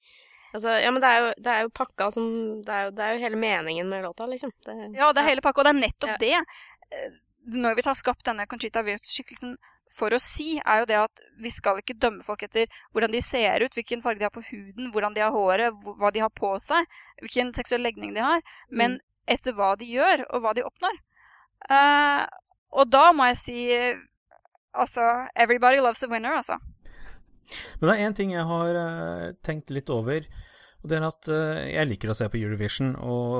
Altså, ja, men det er, jo, det er jo pakka som det er jo, det er jo, hele meningen med låta, liksom. Det, ja, det er hele pakka, og det er nettopp ja. det. Når vi har skapt denne Conchita Wurst-skikkelsen for å si, er jo det at vi skal ikke dømme folk etter hvordan de ser ut, hvilken farge de har på huden, hvordan de har håret, hva de har på seg, hvilken seksuell legning de har, mm. men etter hva de gjør, og hva de oppnår. Uh, og da må jeg si altså Everybody loves a winner, altså. Men det er én ting jeg har uh, tenkt litt over. Og det er at uh, Jeg liker å se på Eurovision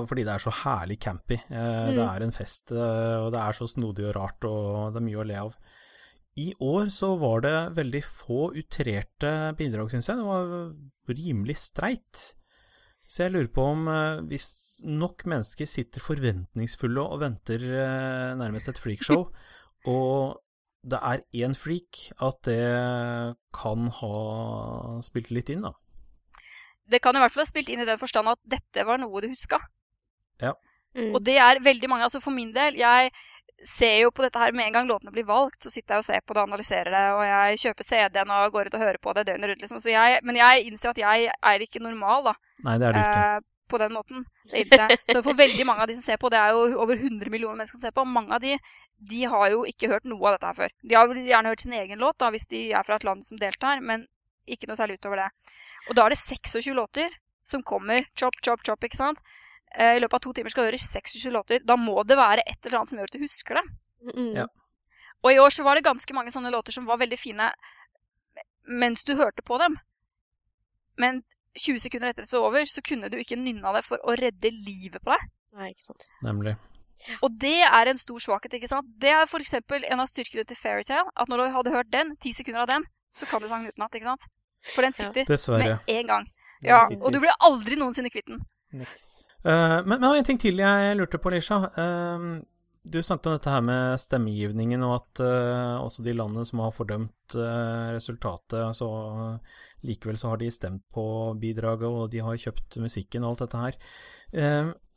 fordi det er så herlig campy. Uh, mm. Det er en fest, og det er så snodig og rart, og det er mye å le av. I år så var det veldig få utrerte bidrag, syns jeg. Det var rimelig streit. Så jeg lurer på om uh, hvis nok mennesker sitter forventningsfulle og venter uh, nærmest et freakshow, *laughs* og det er én freak, at det kan ha spilt litt inn, da. Det kan i hvert fall ha spilt inn i den forstand at dette var noe du huska. Ja. Mm. Og det er veldig mange. Altså for min del, jeg ser jo på dette her med en gang låtene blir valgt, så sitter jeg og ser på det og analyserer det, og jeg kjøper CD-en og går ut og hører på det døgnet rundt. Liksom. Jeg, men jeg innser at jeg er ikke normal, da. Nei, det er du ikke. Eh, på den måten. Så for veldig mange av de som ser på, det er jo over 100 millioner mennesker som ser på, mange av de, de har jo ikke hørt noe av dette her før. De har gjerne hørt sin egen låt da, hvis de er fra et land som deltar, men ikke noe særlig utover det. Og da er det 26 låter som kommer chop, chop, chop, ikke sant? Eh, I løpet av to timer skal du høre 26 låter. Da må det være et eller annet som gjør at du husker det. Mm. Ja. Og i år så var det ganske mange sånne låter som var veldig fine mens du hørte på dem. Men 20 sekunder etter det var over, så kunne du ikke nynna det for å redde livet på deg. Nei, ikke sant. Nemlig. Og det er en stor svakhet. ikke sant? Det er f.eks. en av styrkene til Fairytale. At når du hadde hørt den, ti sekunder av den, så kan du sangen utenat. ikke sant? For den sitter ja. med en gang. Ja, Og du blir aldri noensinne kvitt den. Uh, men, men en ting til jeg lurte på, Lisha. Uh, du snakket om dette her med stemmegivningen, og at uh, også de landene som har fordømt resultatet, så uh, likevel så har de stemt på bidraget, og de har kjøpt musikken og alt dette her.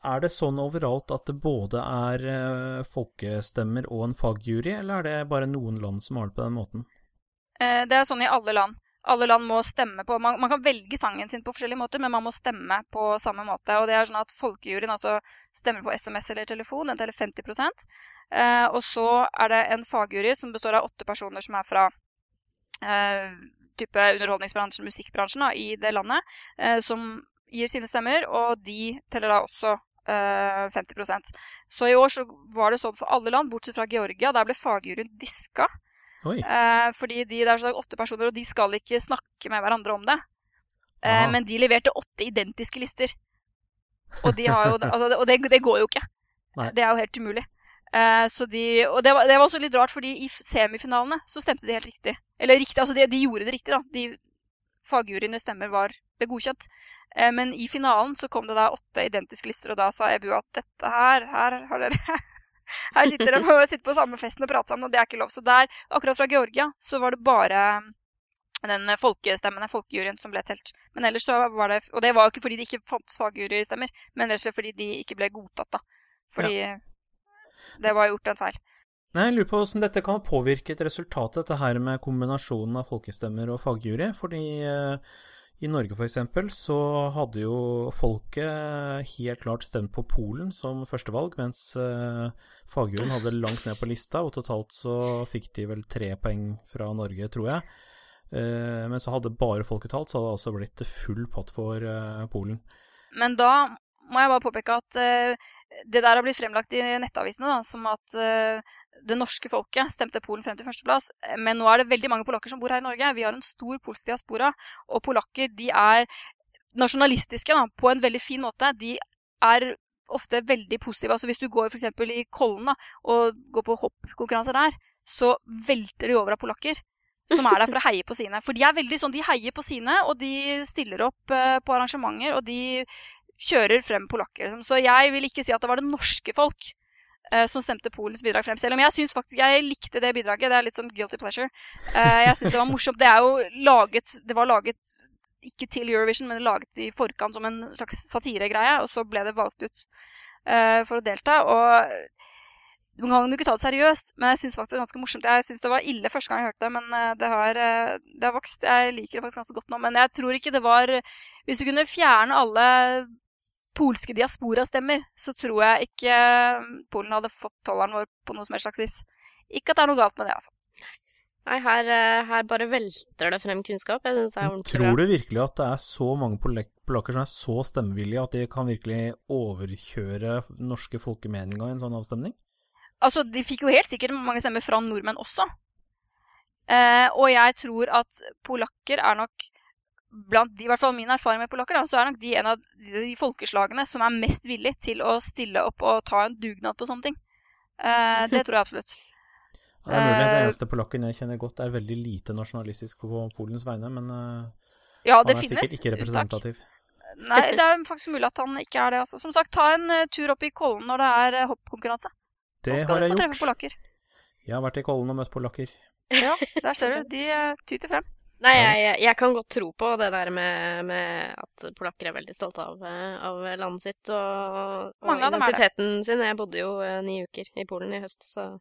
er det sånn overalt at det både er folkestemmer og en fagjury, eller er det bare noen land som har det på den måten? det er sånn i alle land alle land må stemme på man, man, kan velge sangen sin på forskjellige måter, men man må stemme på samme måte. Og det er sånn at Folkejuryen altså stemmer på SMS eller telefon, den teller 50 eh, Og så er det en fagjury som består av åtte personer som er fra eh, type underholdningsbransjen, musikkbransjen da, i det landet, eh, som gir sine stemmer, og de teller da også 50 eh, Så i år så var det sånn for alle land, bortsett fra Georgia. Der ble fagjuryen diska. Eh, fordi de, det er sånn åtte personer, og de skal ikke snakke med hverandre om det. Eh, men de leverte åtte identiske lister. Og, de jo, *laughs* altså, og det, det, går jo ikke. Nei. Det er jo helt umulig. Eh, de, og det var, det var, også litt rart, fordi i semifinalene så stemte de helt riktig. Eller riktig, altså de, de gjorde det riktig, da. De Fagjuryene stemmer var, ble godkjent. Eh, men i finalen så kom det da åtte identiske lister, og da sa EBU at dette her, her har dere *laughs* her sitter de og sitter på samme festen og prater sammen, og det er ikke lov. Så der, akkurat fra Georgia, så var det bare den folkestemmen, folkejuryen, som ble telt. Men ellers så var det Og det var jo ikke fordi det ikke fantes fagjurystemmer, men ellers fordi de ikke ble godtatt, da. Fordi ja. det var gjort en feil. Nei, Jeg lurer på hvordan dette kan påvirke et resultat, dette her med kombinasjonen av folkestemmer og fagjury. Fordi eh, i Norge f.eks. så hadde jo folket helt klart stemt på Polen som førstevalg, mens uh, hadde langt ned på lista, og totalt så fikk de vel tre poeng fra Norge, tror jeg. Uh, men så hadde bare folket talt, så hadde det altså blitt full pott for uh, Polen. Men da må jeg bare påpeke at uh, det der har blitt fremlagt i nettavisene da, som at uh, det norske folket stemte Polen frem til førsteplass. Men nå er det veldig mange polakker som bor her i Norge. Vi har en stor polsk diaspora. Og polakker de er nasjonalistiske da, på en veldig fin måte. De er ofte veldig positive. Altså Hvis du går f.eks. i Kollen da, og går på hoppkonkurranser der, så velter de over av polakker som er der for å heie på sine. For de er veldig sånn, de heier på sine, og de stiller opp uh, på arrangementer. Og de kjører frem polakker. Liksom. Så jeg vil ikke si at det var det norske folk uh, som stemte Polens bidrag frem. Selv om jeg syns faktisk jeg likte det bidraget. Det er litt sånn guilty pleasure. Uh, jeg syns det var morsomt. Det er jo laget Det var laget ikke til Eurovision, men laget i forkant som en slags satiregreie. Og så ble det valgt ut uh, for å delta. Og man kan jo ikke ta det seriøst, men jeg syns faktisk det var ganske morsomt. Jeg syns det var ille første gang jeg hørte det, men det har, det har vokst. Jeg liker det faktisk ganske godt nå. Men jeg tror ikke det var Hvis du kunne fjerne alle polske diaspora-stemmer, så tror jeg ikke Polen hadde fått tolleren vår på noe som helst slags vis. Ikke at det er noe galt med det, altså. Nei, her, eh, her bare velter det frem kunnskap. Jeg synes det er ordentlig Tror du virkelig at det er så mange polakker som er så stemmevillige at de kan virkelig overkjøre norske folkemeninger i en sånn avstemning? Altså, de fikk jo helt sikkert mange stemmer fra nordmenn også. Eh, og jeg tror at polakker er nok blant de, i hvert fall min erfaring med polakker, så er nok de en av de, folkeslagene som er mest villig til å stille opp og ta en dugnad på sånne ting. Uh, det tror jeg absolutt. *laughs* Ja, det er mulig. Det eh, eneste polakken jeg kjenner godt, er veldig lite nasjonalistisk på Polens vegne, men uh, ja, han er finnes, sikkert ikke representativ. *laughs* Nei, det er faktisk mulig at han ikke er det. Altså. Som sagt, ta en tur opp i Kollen når det er hoppkonkurranse. Det har jeg gjort. Jeg har vært i Kollen og møtt polakker. Ja, der ser du. De tyter frem. Nei, jeg, jeg, kan godt tro på det der med, med at polakker er veldig stolte av, av landet sitt og, og identiteten sin. Jeg bodde jo ni uker i Polen i høst, så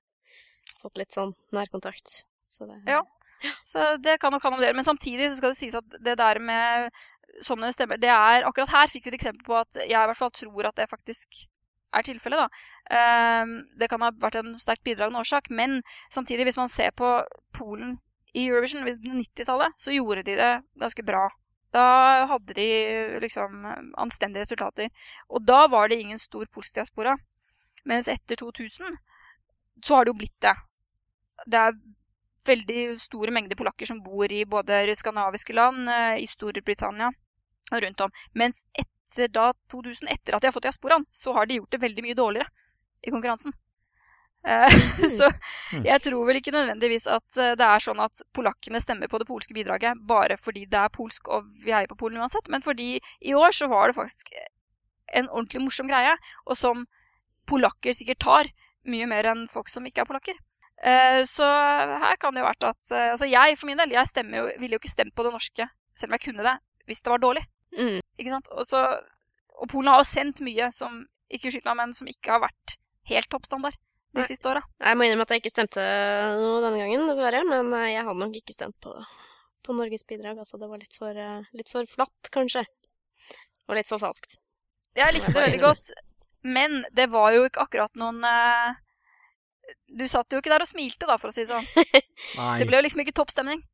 fått litt sånn nærkontakt. Så det, ja. Så det kan nok han om det. Men samtidig så skal det sies at det der med sånne stemmer det er, Akkurat her fikk vi et eksempel på at jeg i hvert fall tror at det faktisk er tilfellet. da. Um, det kan ha vært en sterkt bidragende årsak. Men samtidig, hvis man ser på Polen i Eurovision på 90-tallet, så gjorde de det ganske bra. Da hadde de liksom anstendige resultater. Og da var det ingen stor polsk diaspora. Mens etter 2000 så har det jo blitt det. Det er veldig store mengder polakker som bor i både skandinaviske land, eh, i Storbritannia og rundt om. Mens etter da 2000, etter at de har fått diasporaen, så har de gjort det veldig mye dårligere i konkurransen. Eh, *laughs* så mm. jeg tror vel ikke nødvendigvis at eh, det er sånn at polakkene stemmer på det polske bidraget bare fordi det er polsk og vi heier på Polen uansett, men fordi i år så var det faktisk en ordentlig morsom greie, og som polakker sikkert tar mye mer enn folk som ikke er polakker. Eh, så her kan det jo vært at Altså jeg for min del, jeg jo, ville jo ikke stemt på det norske selv om jeg kunne det, hvis det var dårlig. Mm. Ikke sant? Og, så, og, Polen har jo sendt mye som ikke skyter meg, men som ikke har vært helt toppstandard de Nei. siste åra. Jeg må innrømme at jeg ikke stemte noe denne gangen, dessverre. Men eh, jeg hadde nok ikke stemt på, på Norges bidrag. Altså det var litt for, litt for flatt, kanskje. Og litt for falskt. Jeg likte det veldig godt. Men det var jo ikke akkurat noen uh, Du satt jo ikke der og smilte, da, for å si det sånn. *laughs* Nei. Det ble jo liksom ikke toppstemning.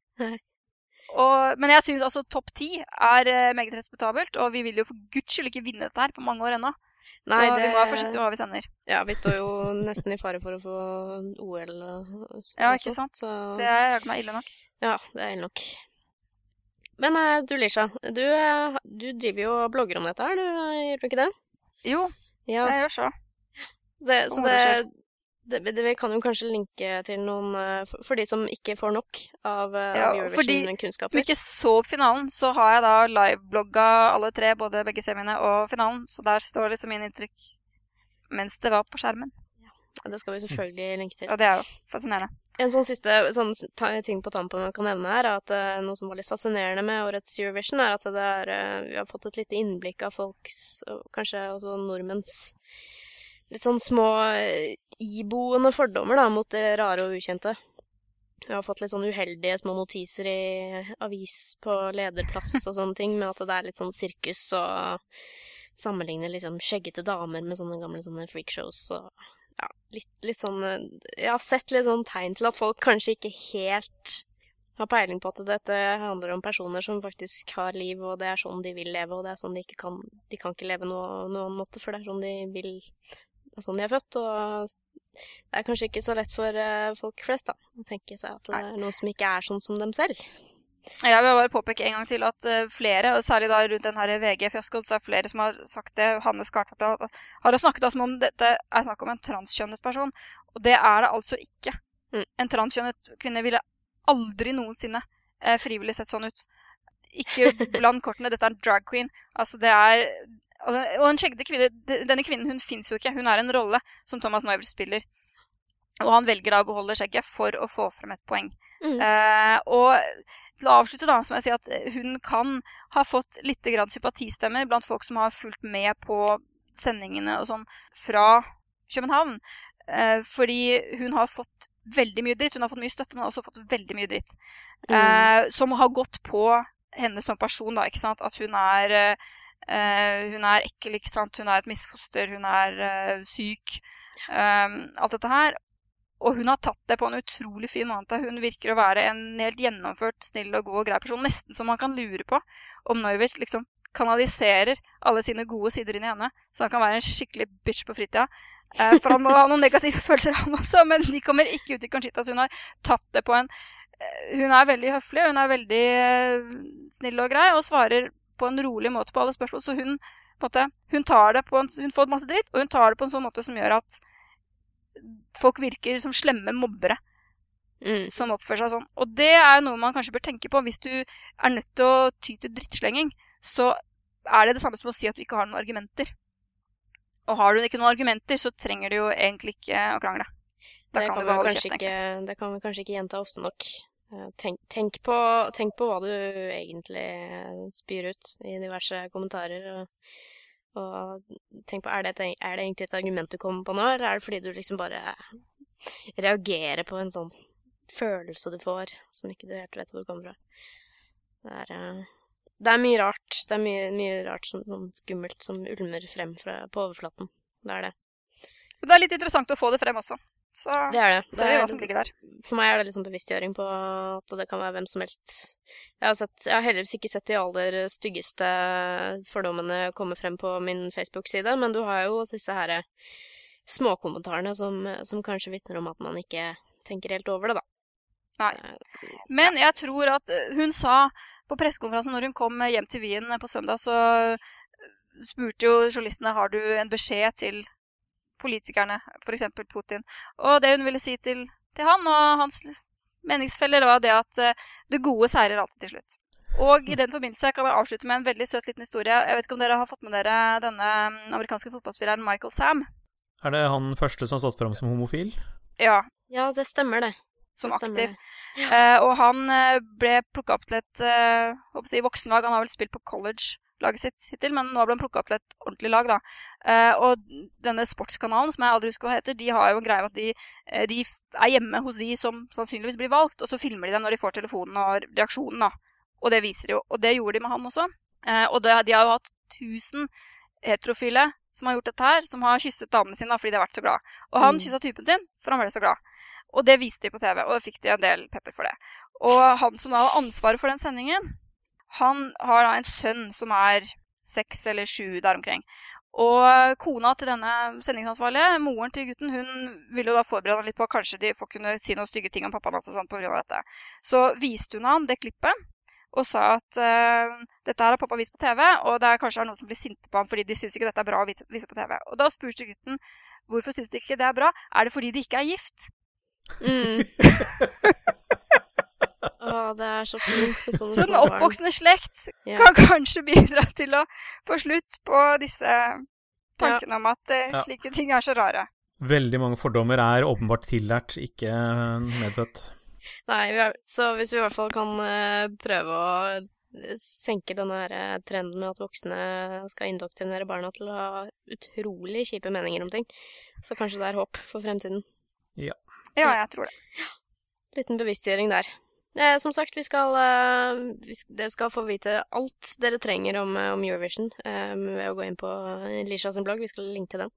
Og, men jeg syns altså topp ti er meget respektabelt, og vi vil jo for guds skyld ikke vinne dette her på mange år ennå. Så det... vi må være forsiktige med hva vi sender. Ja, vi står jo nesten i fare for å få OL og, Ja, ikke sant. Så... Det er jaggu meg ille nok. Ja, det er ille nok. Men uh, du Lisha, du, du, driver jo og blogger om dette her, du gjør du ikke det? Jo, ja. Jeg gjør så. Det, så det, det, det, Vi kan jo kanskje linke til noen uh, for, for, de som ikke får nok av, uh, ja, Eurovision-kunnskaper. Fordi som ikke så finalen, så har jeg da liveblogga alle tre, både begge semiene og finalen. Så der står liksom mine inntrykk mens det var på skjermen. Ja, det skal vi selvfølgelig linke til. Og det er jo fascinerende. En sånn siste sånn ting på tampen man kan nevne her, er at uh, noe som var litt fascinerende med årets Eurovision, er at det er, uh, vi har fått et lite innblikk av folks, og kanskje også nordmenns, litt sånn små uh, iboende fordommer da, mot det rare og ukjente. Vi har fått litt sånn uheldige små notiser i avis på lederplass og sånne ting, med at det er litt sånn sirkus og sammenligner liksom skjeggete damer med sånne gamle sånne freakshows og ja, litt, litt sånn eh, Jeg har sett litt sånn tegn til at folk kanskje ikke helt har peiling på at dette handler om personer som faktisk har liv, og det er sånn de vil leve, og det er sånn de ikke kan De kan ikke leve noe, noen måte, for det er sånn de vil Det er sånn de er født, og det er kanskje ikke så lett for uh, folk flest da, å tenke seg at det er noe som ikke er sånn som dem selv. Jeg vil bare påpeke en gang til at uh, flere, og særlig da rundt den VG-fiaskoen, så er flere som har sagt det. Hanne Skartvedt har snakket som om dette er snakk om en transkjønnet person. Og det er det altså ikke. Mm. En transkjønnet kvinne ville aldri noensinne eh, frivillig sett sånn ut. Ikke *laughs* blant kortene. Dette er en drag queen. Altså, det er Og en skjeggete kvinne Denne kvinnen hun fins jo ikke. Hun er en rolle som Thomas Neuber spiller. Og han velger da å beholde skjegget for å få frem et poeng. Mm. Eh, og til å avslutte da, så må jeg si at hun kan ha fått litt grann sympatistemmer blant folk som har fulgt med på sendingene og sånn fra København. Eh, fordi hun har fått veldig mye dritt. Hun har fått mye støtte, men har også fått veldig mye dritt. Mm. Eh, som har gått på henne som person, da, ikke sant. At hun er, eh, hun er ekkel, ikke sant. Hun er et misfoster, hun er eh, syk. Um, alt dette her. Og hun har tatt det på en utrolig fin måte. Hun virker å være en helt gjennomført, snill og god og grei person. Nesten som man kan lure på om Neuwirth liksom kanaliserer alle sine gode sider inn i henne. Så han kan være en skikkelig bitch på fritida. Eh, for han må ha noen negative *laughs* følelser, han også, men de kommer ikke ut i Conchita. Så hun har tatt det på en eh, Hun er veldig høflig, hun er veldig eh, snill og grei og svarer på en rolig måte på alle spørsmål. Så hun, måte, hun, tar det på en, hun får masse dritt, og hun tar det på en sånn måte som gjør at folk virker som slemme mobbere Mm. som oppfører seg sånn. Og det er noe man kanskje bør tenke på. Hvis du er nødt til å ty til drittslenging, så er det det samme som å si at du ikke har noen argumenter. Og har du ikke noen argumenter, så trenger du jo egentlig ikke å krangle. Det kan kan, du vi bare holde kanskje kjeft, ikke, det kan vi kanskje ikke gjenta ofte nok. Eh, Tenk, tenk, på, tenk på hva du egentlig spyr ut i diverse kommentarer. Og, og tenk på er det, et, er det egentlig et argument du kommer på nå, eller er det fordi du liksom bare reagerer på en sånn følelse du får som ikke du helt vet hvor kommer fra. Det er, eh, det er mye rart. Det er mye, mye rart som, sånn skummelt som ulmer frem fra, på overflaten. Det er det. Det er litt interessant å få det frem også. Så Det er det. det er, hva som ligger der. for meg er det litt sånn bevisstgjøring på at det kan være hvem som helst. Jeg har, sett, jeg har heldigvis ikke sett de aller styggeste fordommene komme frem på min Facebook-side, men du har jo disse her småkommentarene som, som kanskje vitner om at man ikke tenker helt over det, da. Nei. Eh, Men jeg tror at eh, hun sa på pressekonferansen når hun kom hjem til Wien på søndag, så spurte jo journalistene har du en beskjed til politikerne, f.eks. Putin. Og det hun ville si til, til han og hans meningsfeller, var det at eh, det gode seirer alltid til slutt. Og i den forbindelse kan jeg avslutte med en veldig søt liten historie. Jeg vet ikke om dere har fått med dere denne mm, amerikanske fotballspilleren Michael Sam? Er det han første som har stått fram som homofil? Ja, Ja, det stemmer, det. som Det aktiv. det. Eh, og han eh, ble plukka opp til et eh, si, voksenlag. Han har vel spilt på college-laget sitt hittil, men nå ble han plukka opp til et ordentlig lag. da. Eh, og denne sportskanalen, som jeg aldri husker hva heter, de har jo en greie med at de, eh, de er hjemme hos de som sannsynligvis blir valgt, og så filmer de dem når de får telefonen og reaksjonen. da. Og det viser de jo. Og det gjorde de med han også. Eh, og det, de har jo hatt 1000 heterofile som har gjort dette her, som har kysset damene sine fordi de har vært så glad. Og han Mm. kyssa typen sin, for han ble så glad. Og det viste de på TV, og da fikk de en del pepper for det. Og han som da har ansvaret for den sendingen, han har da en sønn som er seks eller sju der omkring. Og kona til denne sendingsansvarlige, moren til gutten, hun ville jo da forberede ham litt på at kanskje de får kunne si noen stygge ting om pappaen hans og sånn av dette. Så viste hun ham det klippet og sa at uh, dette her har pappa vist på TV, og det er kanskje noen som blir sinte på ham fordi de syns ikke dette er bra å vise, vise på TV. Og da spurte gutten hvorfor syns de ikke det er bra. Er det fordi de ikke er gift? Mm. *laughs* Det er så fint med sånne Så den oppvoksende slekt Ja. kan kanskje bidra til å få slutt på disse tankene om at Ja. slike ting er så rare. Veldig mange fordommer er åpenbart tillært, ikke medfødt. Nei, vi har, så hvis vi i hvert fall kan uh, prøve å eh, senke denne her, trenden med at voksne skal indoktrinere barna til å ha utrolig kjipe meninger om ting, så kanskje det er håp for fremtiden. Ja, jeg tror det. Liten bevisstgjøring der. Eh, som sagt, vi skal, eh, vi dere skal få vite alt dere trenger om, eh, om Eurovision eh, ved å gå inn på Lisha sin blogg. Vi skal linke til den.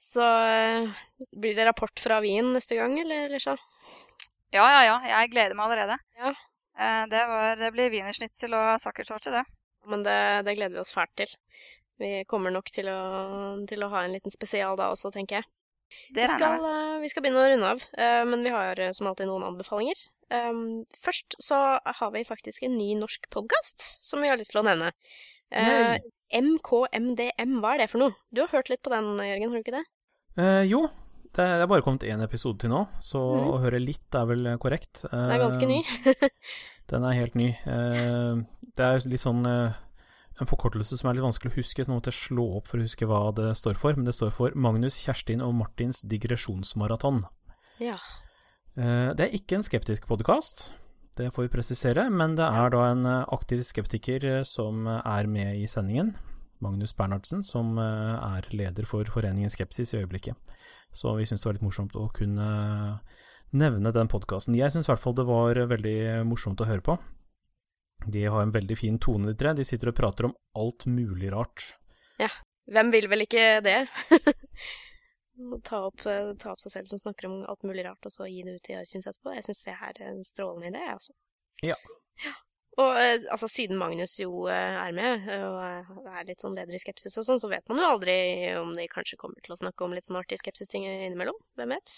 Så eh, blir det rapport fra Wien neste gang, eller, Lisha? Ja, ja, ja. Jeg gleder meg allerede. Ja. Eh, det, var, det blir wienerschnitzel og sakkertorte, det. Men det, det gleder vi oss fælt til. Vi kommer nok til å, til å ha en liten spesial da også, tenker jeg. Det Vi skal, eh, vi skal begynne å runde av, eh, men vi har eh, som alltid noen anbefalinger. Um, først så har vi faktisk en ny norsk podkast som vi har lyst til å nevne. Uh, MKMDM, hva er det for noe? Du har hørt litt på den, Jørgen, har du ikke det? Uh, jo, det er, bare kommet én episode til nå, så mm. å høre litt er vel korrekt. Den er ganske ny. Den er helt ny. Eh, det er litt sånn eh, en forkortelse som er litt vanskelig å huske, så nå måtte jeg slå opp for å huske hva det står for. Men det står for Magnus, Kjerstin og Martins digresjonsmaraton. ja. Eh, det er ikke en skeptisk podkast. Det får vi presisere. Men det er da en eh, aktiv skeptiker eh, som er med i sendingen. Magnus Bernhardsen, som er leder for Foreningen Skepsis i øyeblikket. Så vi syns det var litt morsomt å kunne nevne den podkasten. Jeg syns i hvert fall det var veldig morsomt å høre på. De har en veldig fin tone, de tre. De sitter og prater om alt mulig rart. Ja. Hvem vil vel ikke det? *laughs* ta, opp, eh, ta opp seg selv som snakker om alt mulig rart, og så gi det ut i iTunes etterpå. Jeg syns det er en strålende idé, altså. Ja. Ja. Og eh, altså, siden Magnus jo eh, er med, og er litt sånn leder i skepsis og sånn, så vet man jo aldri om de kanskje kommer til å snakke om litt sånn artig skepsis-ting innimellom. Hvem vet?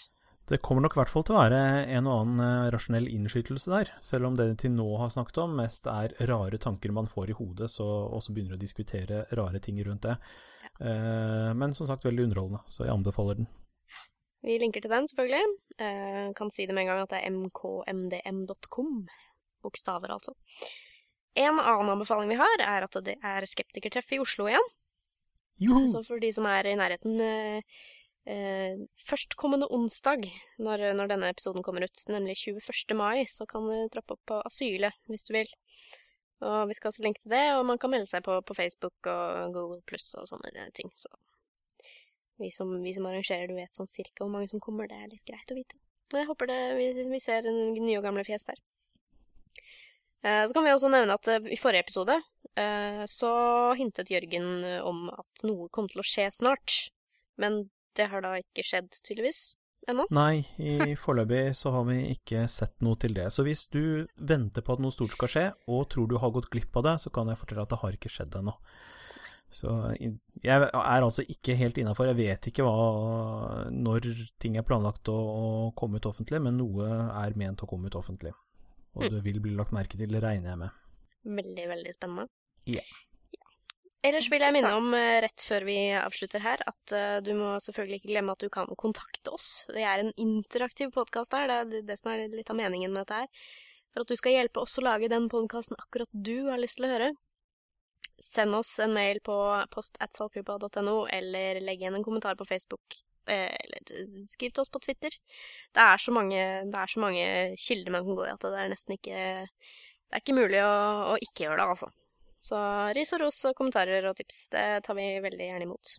Det kommer nok i hvert fall til å være en og annen rasjonell innskytelse der, selv om det de til nå har snakket om, mest er rare tanker man får i hodet, så, og så begynner å diskutere rare ting rundt det. Eh, men som sagt, veldig underholdende, så jeg anbefaler den. Vi linker til den, selvfølgelig. Eh, kan si det med en gang at det er mkmdm.com. Bokstaver, altså. En annen anbefaling vi har, er at det er skeptikertreff i Oslo igjen. Joho! Så for de som er i nærheten eh, eh, Førstkommende onsdag, når, når denne episoden kommer ut, nemlig 21. mai, så kan du trappe opp på Asylet hvis du vil. Og vi skal også linke til det, og man kan melde seg på på Facebook og Google Pluss og sånne ting. Så vi som, vi som arrangerer, du vet sånn cirka hvor mange som kommer, det er litt greit å vite. Men jeg håper det, vi, vi ser nye og gamle fjes der. Eh, Så kan vi også nevne at eh, i forrige episode eh, så hintet Jørgen eh, om at noe kom til å skje snart. Men det har da ikke skjedd, tydeligvis. Ennå. Nei, i foreløpig så har vi ikke sett noe til det. Så hvis du venter på at noe stort skal skje, og tror du har gått glipp av det, så kan jeg fortelle at det har ikke skjedd ennå. Så jeg er altså ikke helt innafor. Jeg vet ikke hva, når ting er planlagt å, å komme ut offentlig, men noe er ment å komme ut offentlig. Og det vil bli lagt merke til, regner jeg med. Veldig, veldig spennende. Ja. Ja. Ellers vil jeg minne om, eh, rett før vi avslutter her, at eh, du må selvfølgelig ikke glemme at du kan kontakte oss. Det er en interaktiv podkast her, det er det- som er litt av meningen med dette her. For at du skal hjelpe oss å lage den podkasten akkurat du har lyst til å høre. Send oss en mail på post.saltklypa.no, eller legg igjen en kommentar på Facebook. eh, Eller skriv til oss på Twitter. Det er så mange, det er så mange kilder man kan gå i at det er nesten ikke Det er ikke mulig å, å ikke gjøre det, altså. Så ris og ros og kommentarer og tips, det tar vi veldig gjerne imot.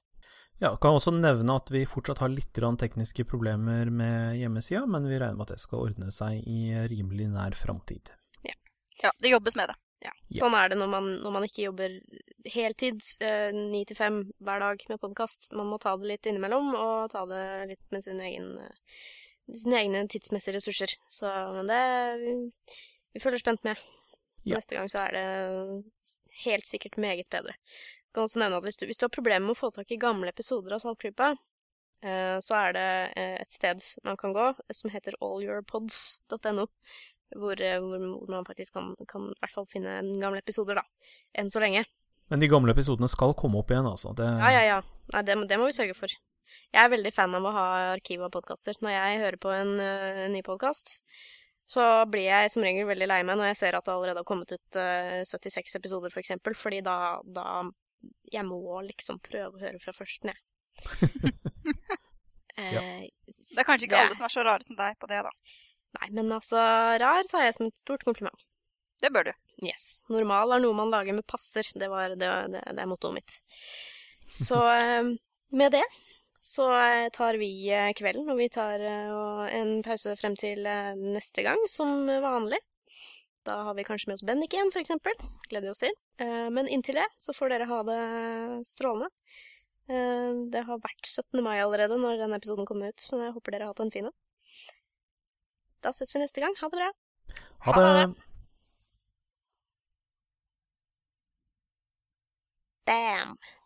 Ja, kan også nevne at vi fortsatt har litt tekniske problemer med hjemmesida, men vi regner med at det skal ordne seg i rimelig nær framtid. Ja, det jobbes med det. Ja. Ja. Sånn er det når man, når man ikke jobber heltid, eh, ni til fem hver dag med podkast. Man må ta det litt innimellom, og ta det litt med sin egen, eh, sine egne tidsmessige ressurser. Så men det vi, vi følger spent med. Så Ja. neste gang så er det helt sikkert meget bedre. Jeg kan også nevne at hvis du, hvis du har problemer med å få tak i gamle episoder av Saltklypa, eh, så er det eh, et sted man kan gå som heter allyourpods.no. Hvor, eh, hvor man faktisk kan, kan i hvert fall finne gamle episoder, da. Enn så lenge. Men de gamle episodene skal komme opp igjen, altså. Det, Ja, ja, ja. Nei, det, det må vi sørge for. Jeg er veldig fan av å ha arkiv av podkaster. Når jeg hører på en, eh, en ny podkast, så blir jeg som regel veldig lei meg når jeg ser at det allerede har kommet ut uh, 76 episoder, f.eks. For eksempel, fordi da, da Jeg må liksom prøve å høre fra førsten, jeg. *laughs* Eh, Det er kanskje ikke alle som er så rare som deg på det, da. Nei, men altså, rar tar jeg som et stort kompliment. Det bør du. Yes. Normal er noe man lager med passer. Det, var, det, det, det er mottoet mitt. Så *laughs* eh, med det så eh, tar vi eh, kvelden, og vi tar eh, en pause frem til neste gang, som vanlig. Da har vi kanskje med oss Bennik igjen, f.eks. Gleder vi oss til. Eh, Men inntil det så får dere ha det strålende. Eh, Det har vært 17. mai allerede når denne episoden kommer ut, men jeg håper dere har hatt en fin en. Da ses vi neste gang. Ha det bra. Ha Ha det! det. Bam!